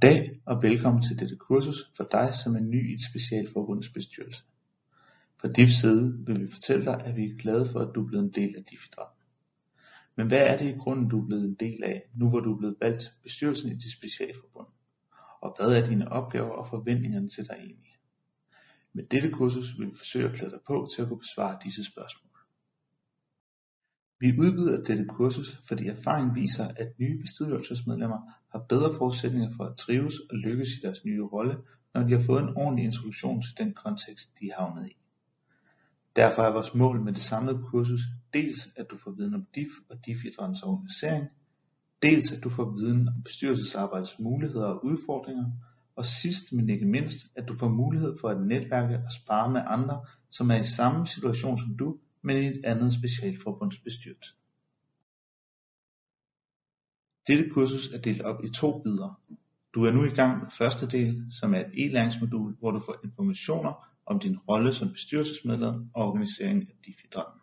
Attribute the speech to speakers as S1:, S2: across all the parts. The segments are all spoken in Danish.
S1: Goddag og velkommen til dette kursus for dig som er ny i et specialforbunds bestyrelse. Fra DIFs side vil vi fortælle dig, at vi er glade for, at du er blevet en del af DIF idrætten. Men hvad er det i grunden, du er blevet en del af, nu hvor du er blevet valgt til bestyrelsen i dit specialforbund? Og hvad er dine opgaver og forventningerne til dig egentlig? Med dette kursus vil vi forsøge at klæde dig på til at kunne besvare disse spørgsmål. Vi udbyder dette kursus, fordi erfaring viser, at nye bestyrelsesmedlemmer har bedre forudsætninger for at trives og lykkes i deres nye rolle, når de har fået en ordentlig introduktion til den kontekst, de er havnet i. Derfor er vores mål med det samlede kursus dels at du får viden om DIF og DIF idrættens organisering, dels at du får viden om bestyrelsesarbejdets muligheder og udfordringer, og sidst men ikke mindst, at du får mulighed for at netværke og spare med andre, som er i samme situation som du, men i et andet specialforbunds bestyrelse. Dette kursus er delt op i to bidder. Du er nu i gang med første del, som er et e-læringsmodul, hvor du får informationer om din rolle som bestyrelsesmedlem og organiseringen af DIF-idrætten.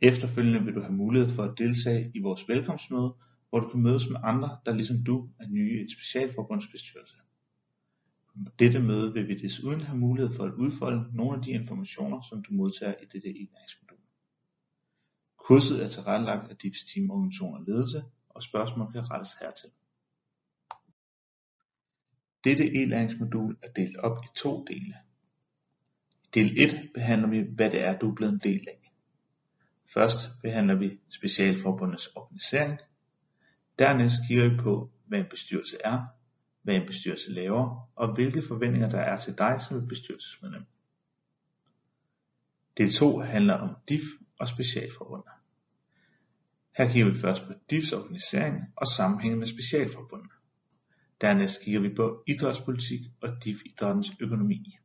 S1: Efterfølgende vil du have mulighed for at deltage i vores velkomstmøde, hvor du kan mødes med andre, der ligesom du er nye i et specialforbunds bestyrelse. På dette møde vil vi desuden have mulighed for at udfolde nogle af de informationer, som du modtager i dette e-læringsmodul. Kurset er tilrettelagt af DIPS Team Organisation og Ledelse, og spørgsmål kan rettes hertil. Dette e-læringsmodul er delt op i to dele. I del 1 behandler vi, hvad det er, du er blevet en del af. Først behandler vi specialforbundets organisering. Dernæst kigger vi på, hvad en bestyrelse er, hvad en bestyrelse laver, og hvilke forventninger der er til dig som et bestyrelsesmedlem. Del 2 handler om DIF og specialforbundet. Her kigger vi først på DIFs organisering og sammenhængen med specialforbundet. Dernæst kigger vi på idrætspolitik og DIF idrættens økonomi.